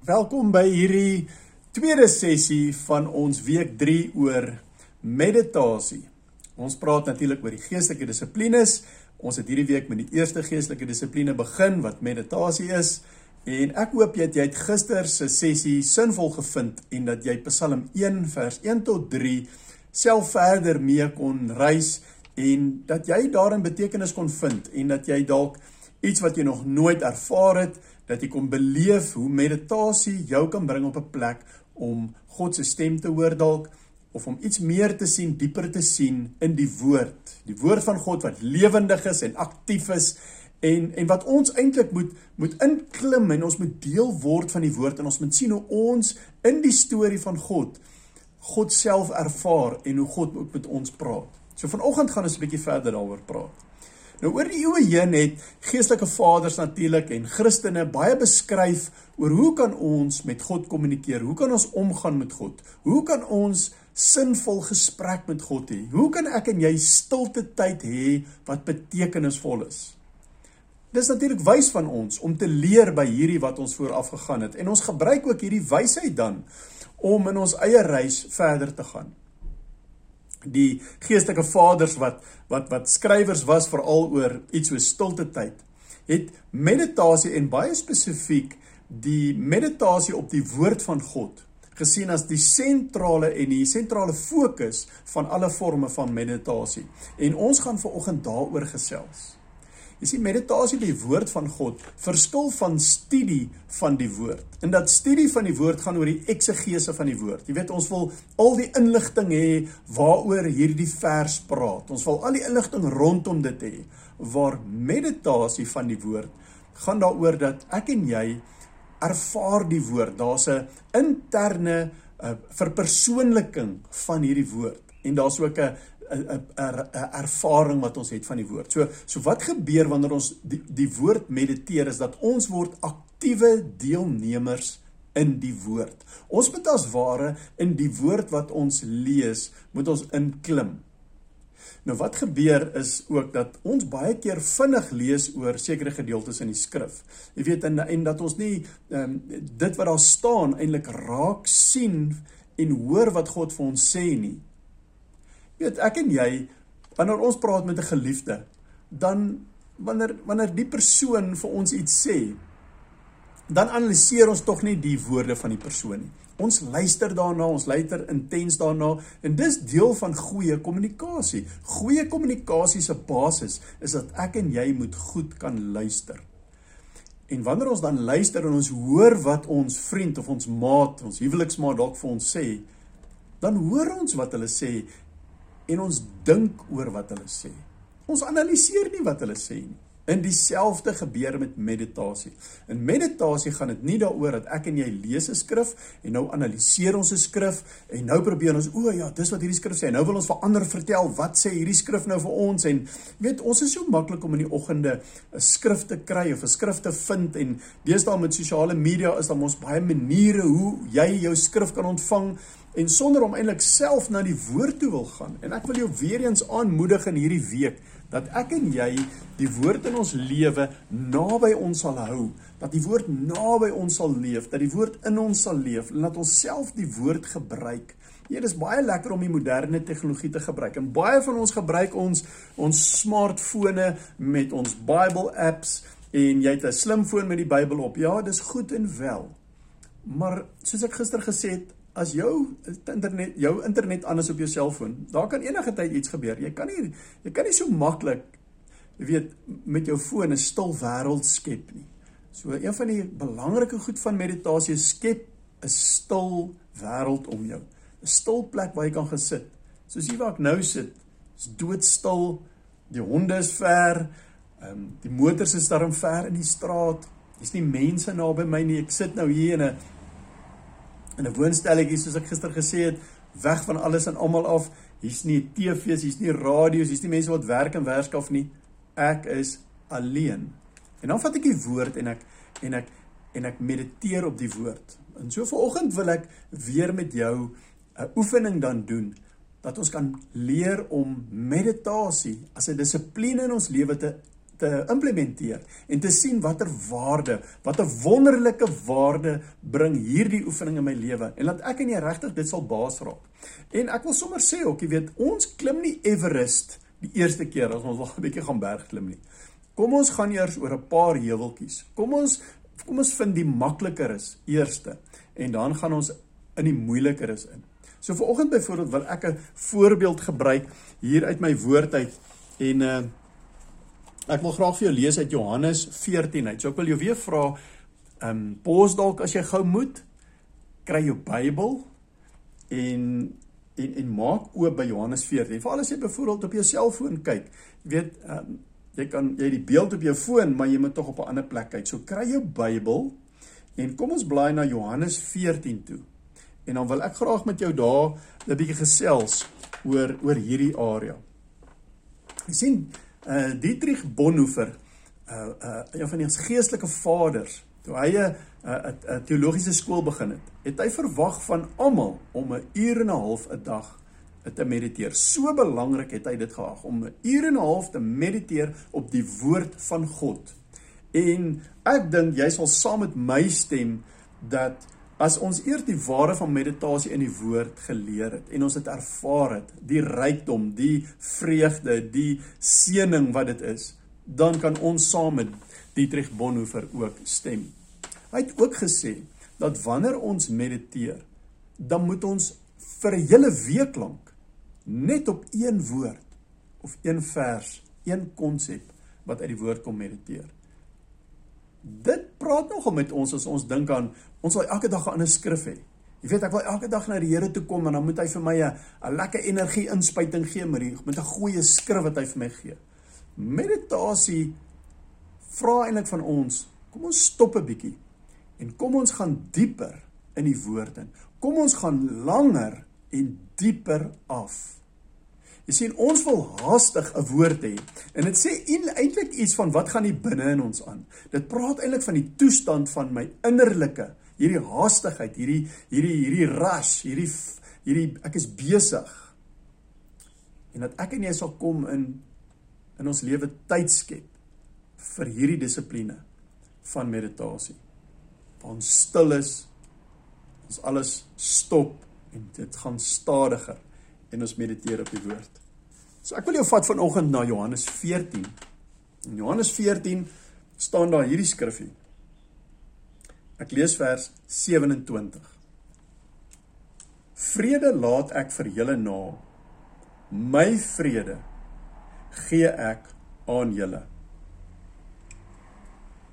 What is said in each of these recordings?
Welkom by hierdie tweede sessie van ons week 3 oor meditasie. Ons praat natuurlik oor die geestelike dissiplines. Ons het hierdie week met die eerste geestelike dissipline begin wat meditasie is. En ek hoop jy het, jy het gister se sessie sinvol gevind en dat jy Psalm 1 vers 1 tot 3 self verder mee kon reis en dat jy daarin betekenis kon vind en dat jy dalk iets wat jy nog nooit ervaar het dat jy kom beleef hoe meditasie jou kan bring op 'n plek om God se stem te hoor dalk of om iets meer te sien, dieper te sien in die woord. Die woord van God wat lewendig is en aktief is en en wat ons eintlik moet moet inklim en ons moet deel word van die woord en ons moet sien hoe ons in die storie van God God self ervaar en hoe God ook met ons praat. So vanoggend gaan ons 'n bietjie verder daaroor praat. Nou oor die eeue heen het geestelike vaders natuurlik en Christene baie beskryf oor hoe kan ons met God kommunikeer? Hoe kan ons omgaan met God? Hoe kan ons sinvol gesprek met God hê? Hoe kan ek en jy stilte tyd hê wat betekenisvol is? Dis natuurlik wys van ons om te leer by hierdie wat ons vooraf gegaan het en ons gebruik ook hierdie wysheid dan om in ons eie reis verder te gaan die geestelike vaders wat wat wat skrywers was veral oor iets so stilte tyd het meditasie en baie spesifiek die meditasie op die woord van God gesien as die sentrale en die sentrale fokus van alle forme van meditasie. En ons gaan veraloggend daaroor gesels Jy sien meditasie op die woord van God verskil van studie van die woord. En dat studie van die woord gaan oor die eksegese van die woord. Jy weet ons wil al die inligting hê waaroor hierdie vers praat. Ons wil al die inligting rondom dit hê. Waar meditasie van die woord gaan daaroor dat ek en jy ervaar die woord. Daar's 'n interne uh, verpersoonliking van hierdie woord. En daar's ook 'n 'n 'n ervaring wat ons het van die woord. So so wat gebeur wanneer ons die die woord mediteer is dat ons word aktiewe deelnemers in die woord. Ons moet as ware in die woord wat ons lees, moet ons inklim. Nou wat gebeur is ook dat ons baie keer vinnig lees oor sekere gedeeltes in die skrif. Jy weet en en dat ons nie um, dit wat daar staan eintlik raak sien en hoor wat God vir ons sê nie. Weet, ek en jy wanneer ons praat met 'n geliefde, dan wanneer wanneer die persoon vir ons iets sê, dan analiseer ons tog nie die woorde van die persoon nie. Ons luister daarna, ons luister intens daarna en dis deel van goeie kommunikasie. Goeie kommunikasie se basis is dat ek en jy moet goed kan luister. En wanneer ons dan luister en ons hoor wat ons vriend of ons maat, ons huweliksmaat dalk vir ons sê, dan hoor ons wat hulle sê en ons dink oor wat hulle sê. Ons analiseer nie wat hulle sê nie. In dieselfde gebeur met meditasie. In meditasie gaan dit nie daaroor dat ek en jy lees 'n skrif en nou analiseer ons 'n skrif en nou probeer ons o ja, dis wat hierdie skrif sê. Nou wil ons vir ander vertel wat sê hierdie skrif nou vir ons en weet ons is so maklik om in die oggende 'n skrif te kry of 'n skrif te vind en deesdae met sosiale media is daar mos baie maniere hoe jy jou skrif kan ontvang en sonder om eintlik self na die woord toe wil gaan. En ek wil jou weer eens aanmoedig in hierdie week dat ek en jy die woord in ons lewe naby ons sal hou, dat die woord naby ons sal leef, dat die woord in ons sal leef en dat ons self die woord gebruik. Ja, dit is baie lekker om die moderne tegnologie te gebruik. En baie van ons gebruik ons ons smartfone met ons Bible apps en jy het 'n slimfoon met die Bybel op. Ja, dis goed en wel. Maar soos ek gister gesê het, as jou internet jou internet aan is op jou selfoon, daar kan enige tyd iets gebeur. Jy kan nie jy kan nie so maklik weet met jou foon 'n stil wêreld skep nie. So een van die belangrike goed van meditasie is skep 'n stil wêreld om jou. 'n Stil plek waar jy kan gesit. Soos hier waar ek nou sit, is doodstil. Die honde is ver. Ehm um, die motors is daar ver in die straat. Dis nie mense naby my nie. Ek sit nou hier in 'n in 'n woonstelletjie soos ek gister gesê het, weg van alles en almal af. Hier's nie TV's, hier's nie radio's, hier's nie mense wat werk en werkskaf nie. Ek is alleen. En dan vat ek die woord en ek en ek en ek mediteer op die woord. En so vanoggend wil ek weer met jou 'n oefening dan doen dat ons kan leer om meditasie as 'n dissipline in ons lewe te te implementeer en te sien watter waarde, watter wonderlike waarde bring hierdie oefening in my lewe en laat ek en jy regtig dit sal baas raak. En ek wil sommer sê ook, jy weet, ons klim nie Everest die eerste keer as ons wil 'n bietjie gaan berg klim nie. Kom ons gaan eers oor 'n paar heuweltjies. Kom ons kom ons vind die makliker is eerste en dan gaan ons in die moeiliker is in. So vir oggend byvoorbeeld wil ek 'n voorbeeld gebruik hier uit my woord uit en uh ek wil graag vir jou lees uit Johannes 14 uit. So ek wil jou weer vra um pos dalk as jy gou moet kry jou Bybel en en en maak oop by Johannes 14. Veral as jy byvoorbeeld op jou selfoon kyk. Jy weet um jy kan jy die beeld op jou foon, maar jy moet tog op 'n ander plek kyk. So kry jou Bybel en kom ons blaai na Johannes 14 toe. En dan wil ek graag met jou daar 'n bietjie gesels oor oor hierdie area. Jy sien, uh Dietrich Bonhoeffer, uh uh een van die geestelike vaders, toe hy 'n 'n teologiese skool begin het, het hy verwag van almal om 'n uur en 'n half 'n dag te mediteer. So belangrik het hy dit geag om 'n uur en 'n half te mediteer op die woord van God. En ek dink jy sal saam met my stem dat As ons eers die waarde van meditasie in die woord geleer het en ons het ervaar het, die rykdom, die vreugde, die seëning wat dit is, dan kan ons saam met Dietrich Bonhoeffer ook stem. Hy het ook gesê dat wanneer ons mediteer, dan moet ons vir 'n hele week lank net op een woord of een vers, een konsep wat uit die woord kom mediteer. Dit praat nogal met ons as ons dink aan ons wil elke dag 'n ander skrif hê. Jy weet ek wil elke dag na die Here toe kom en dan moet hy vir my 'n lekker energie inspuiting gee met die met 'n goeie skrif wat hy vir my gee. Meditasie vra eintlik van ons, kom ons stop 'n bietjie en kom ons gaan dieper in die woord in. Kom ons gaan langer en dieper af. Jy sien ons wil haastig 'n woord hê en dit sê eintlik iets van wat gaan hier binne in ons aan. Dit praat eintlik van die toestand van my innerlike, hierdie haastigheid, hierdie hierdie hierdie rush, hierdie hierdie ek is besig. En dat ek en jy sal kom in in ons lewe tyd skep vir hierdie dissipline van meditasie. Waar ons stil is, ons alles stop en dit gaan stadiger en ons mediteer op die woord. So ek wil jou vat vanoggend na Johannes 14. In Johannes 14 staan daar hierdie skrifgie. Ek lees vers 27. Vrede laat ek vir julle na. My vrede gee ek aan julle.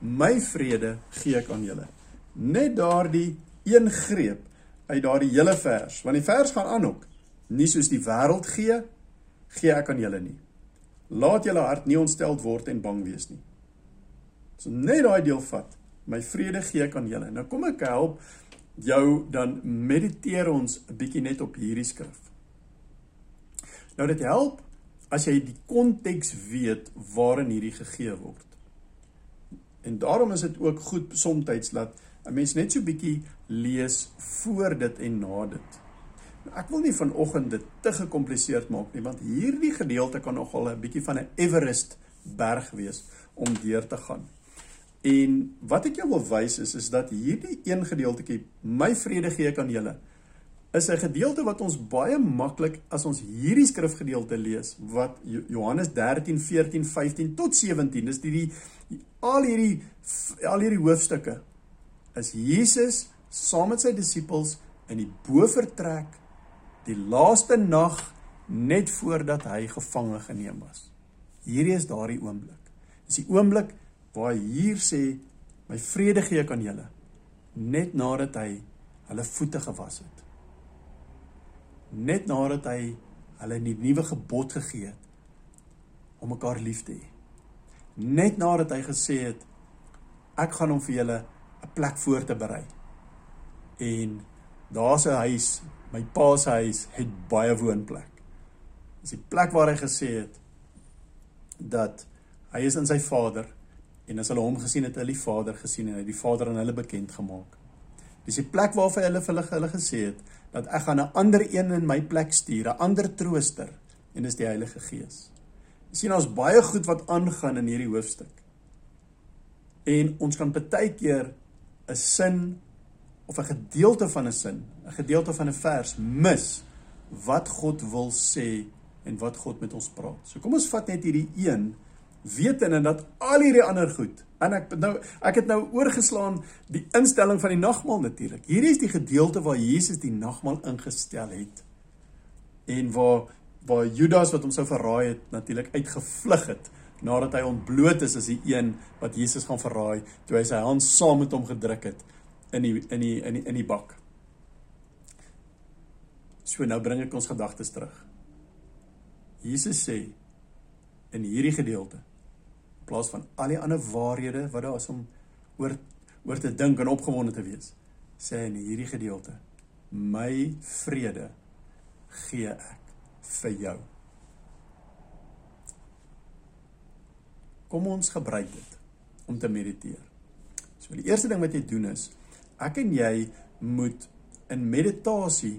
My vrede gee ek aan julle. Net daardie een greep uit daardie hele vers, want die vers gaan aan ook. Nie soos die wêreld gee gee ek aan julle nie. Laat julle hart nie ontsteld word en bang wees nie. So net daai deel vat. My vrede gee ek aan julle. Nou kom ek help jou dan mediteer ons 'n bietjie net op hierdie skrif. Nou dit help as jy die konteks weet waarin hierdie gegee word. En daarom is dit ook goed soms dat 'n mens net so bietjie lees voor dit en na dit. Ek wil nie vanoggend dit te gekompliseerd maak nie, want hierdie gedeelte kan nogal 'n bietjie van 'n Everest berg wees om deur te gaan. En wat ek jou wil wys is is dat hierdie een gedeeltjie my vrede gee ek aan julle is 'n gedeelte wat ons baie maklik as ons hierdie skrifgedeelte lees wat Johannes 13, 14, 15 tot 17 dis die, die al hierdie al hierdie hoofstukke is Jesus saam met sy disippels in die bofortrek die laaste nag net voordat hy gevange geneem was. Hierdie is daardie oomblik. Dis die oomblik waar hy hier sê my vrede gee ek aan julle net nadat hy hulle voete gewas het. Net nadat hy hulle 'n nuwe gebod gegee het om mekaar lief te hê. Net nadat hy gesê het ek gaan hom vir julle 'n plek voor te berei. En daar's 'n huis my pa se huis het baie woonplek. Dis die plek waar hy gesê het dat hy is in sy vader en as hulle hom gesien het, hulle die vader gesien en hy die vader aan hulle bekend gemaak. Dis die plek waarvan hulle vir hulle, hulle gesê het dat ek gaan 'n ander een in my plek stuur, 'n ander trooster en dis die Heilige Gees. Jy sien ons baie goed wat aangaan in hierdie hoofstuk. En ons kan baie keer 'n sin of 'n gedeelte van 'n sin, 'n gedeelte van 'n vers mis wat God wil sê en wat God met ons praat. So kom ons vat net hierdie een wetende dat al hierdie ander goed en ek nou ek het nou oorgeslaan die instelling van die nagmaal natuurlik. Hierdie is die gedeelte waar Jesus die nagmaal ingestel het en waar waar Judas wat hom sou verraai het natuurlik uitgevlug het nadat hy ontbloot is as die een wat Jesus gaan verraai toe hy sy hand saam met hom gedruk het in die in die in die in die bak. So nou bring ek ons gedagtes terug. Jesus sê in hierdie gedeelte in plaas van al die ander waarhede wat daar is om oor oor te dink en opgewonde te wees, sê hy in hierdie gedeelte my vrede gee ek vir jou. Kom ons gebruik dit om te mediteer. So die eerste ding wat jy doen is ek en jy moet in meditasie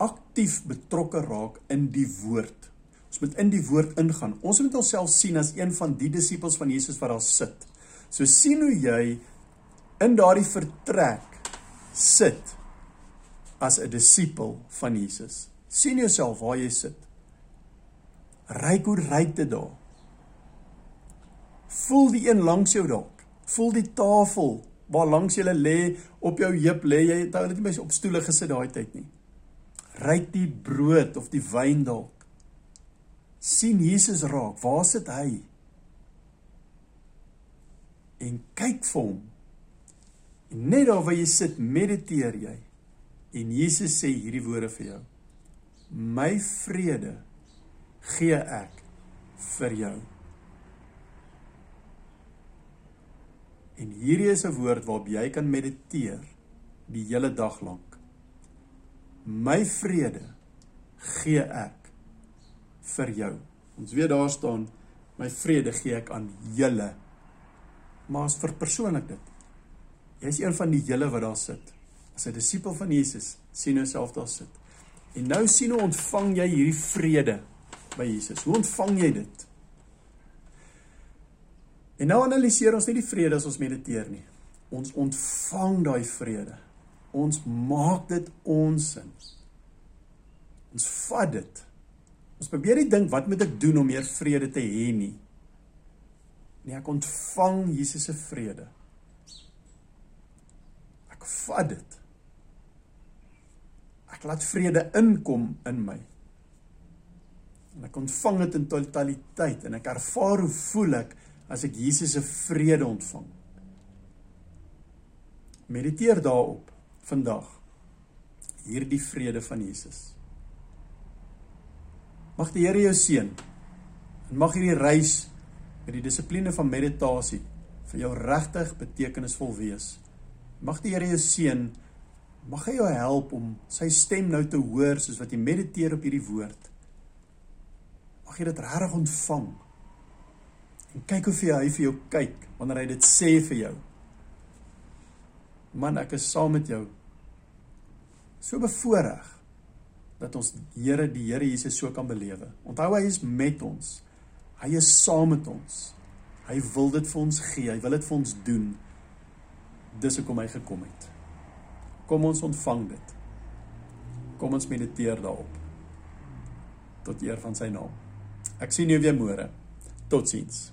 aktief betrokke raak in die woord. Ons moet in die woord ingaan. Ons moet onsself sien as een van die disippels van Jesus wat daar sit. So sien hoe jy in daardie vertrek sit as 'n disipel van Jesus. sien jouself waar jy sit. Ryk hoe ryk dit daar. Voel die een langs jou dalk. Voel die tafel waar langs jy lê op jou heup lê jy het net nie op stoele gesit daai tyd nie ryk die brood of die wyn dalk. sien Jesus raak, waar sit hy? En kyk vir hom. En net daar waar jy sit, mediteer jy. En Jesus sê hierdie woorde vir jou. My vrede gee ek vir jou. En hierdie is 'n woord waarop jy kan mediteer die hele dag lank my vrede gee ek vir jou. Ons weet daar staan my vrede gee ek aan julle. Maar as vir persoonlik dit. Jy's een van die julle wat daar sit. As 'n disipel van Jesus, sien jouself daar sit. En nou sien hoe ontvang jy hierdie vrede by Jesus? Hoe ontvang jy dit? En nou analiseer ons nie die vrede as ons mediteer nie. Ons ontvang daai vrede. Ons maak dit ons sin. Ons vat dit. Ons probeer nie dink wat moet ek doen om meer vrede te hê nie. Nee, ek ontvang Jesus se vrede. Ek vat dit. Ek laat vrede inkom in my. En ek ontvang dit in totaliteit en ek ervaar hoe voel ek as ek Jesus se vrede ontvang. Mediteer daarop vandag hierdie vrede van Jesus. Mag die Here jou seën. En mag hierdie reis met die dissipline van meditasie vir jou regtig betekenisvol wees. Mag die Here jou seën. Mag hy jou help om sy stem nou te hoor soos wat jy mediteer op hierdie woord. Mag jy dit regtig ontvang. En kyk hoe hy vir jou kyk wanneer hy dit sê vir jou. Man, ek is saam met jou. So bevoorreg dat ons Here die Here Jesus so kan belewe. Onthou hy is met ons. Hy is saam met ons. Hy wil dit vir ons gee. Hy wil dit vir ons doen. Dis hoekom hy gekom het. Kom ons ontvang dit. Kom ons mediteer daarop. Tot eer van sy naam. Ek sien jou weer môre. Totsiens.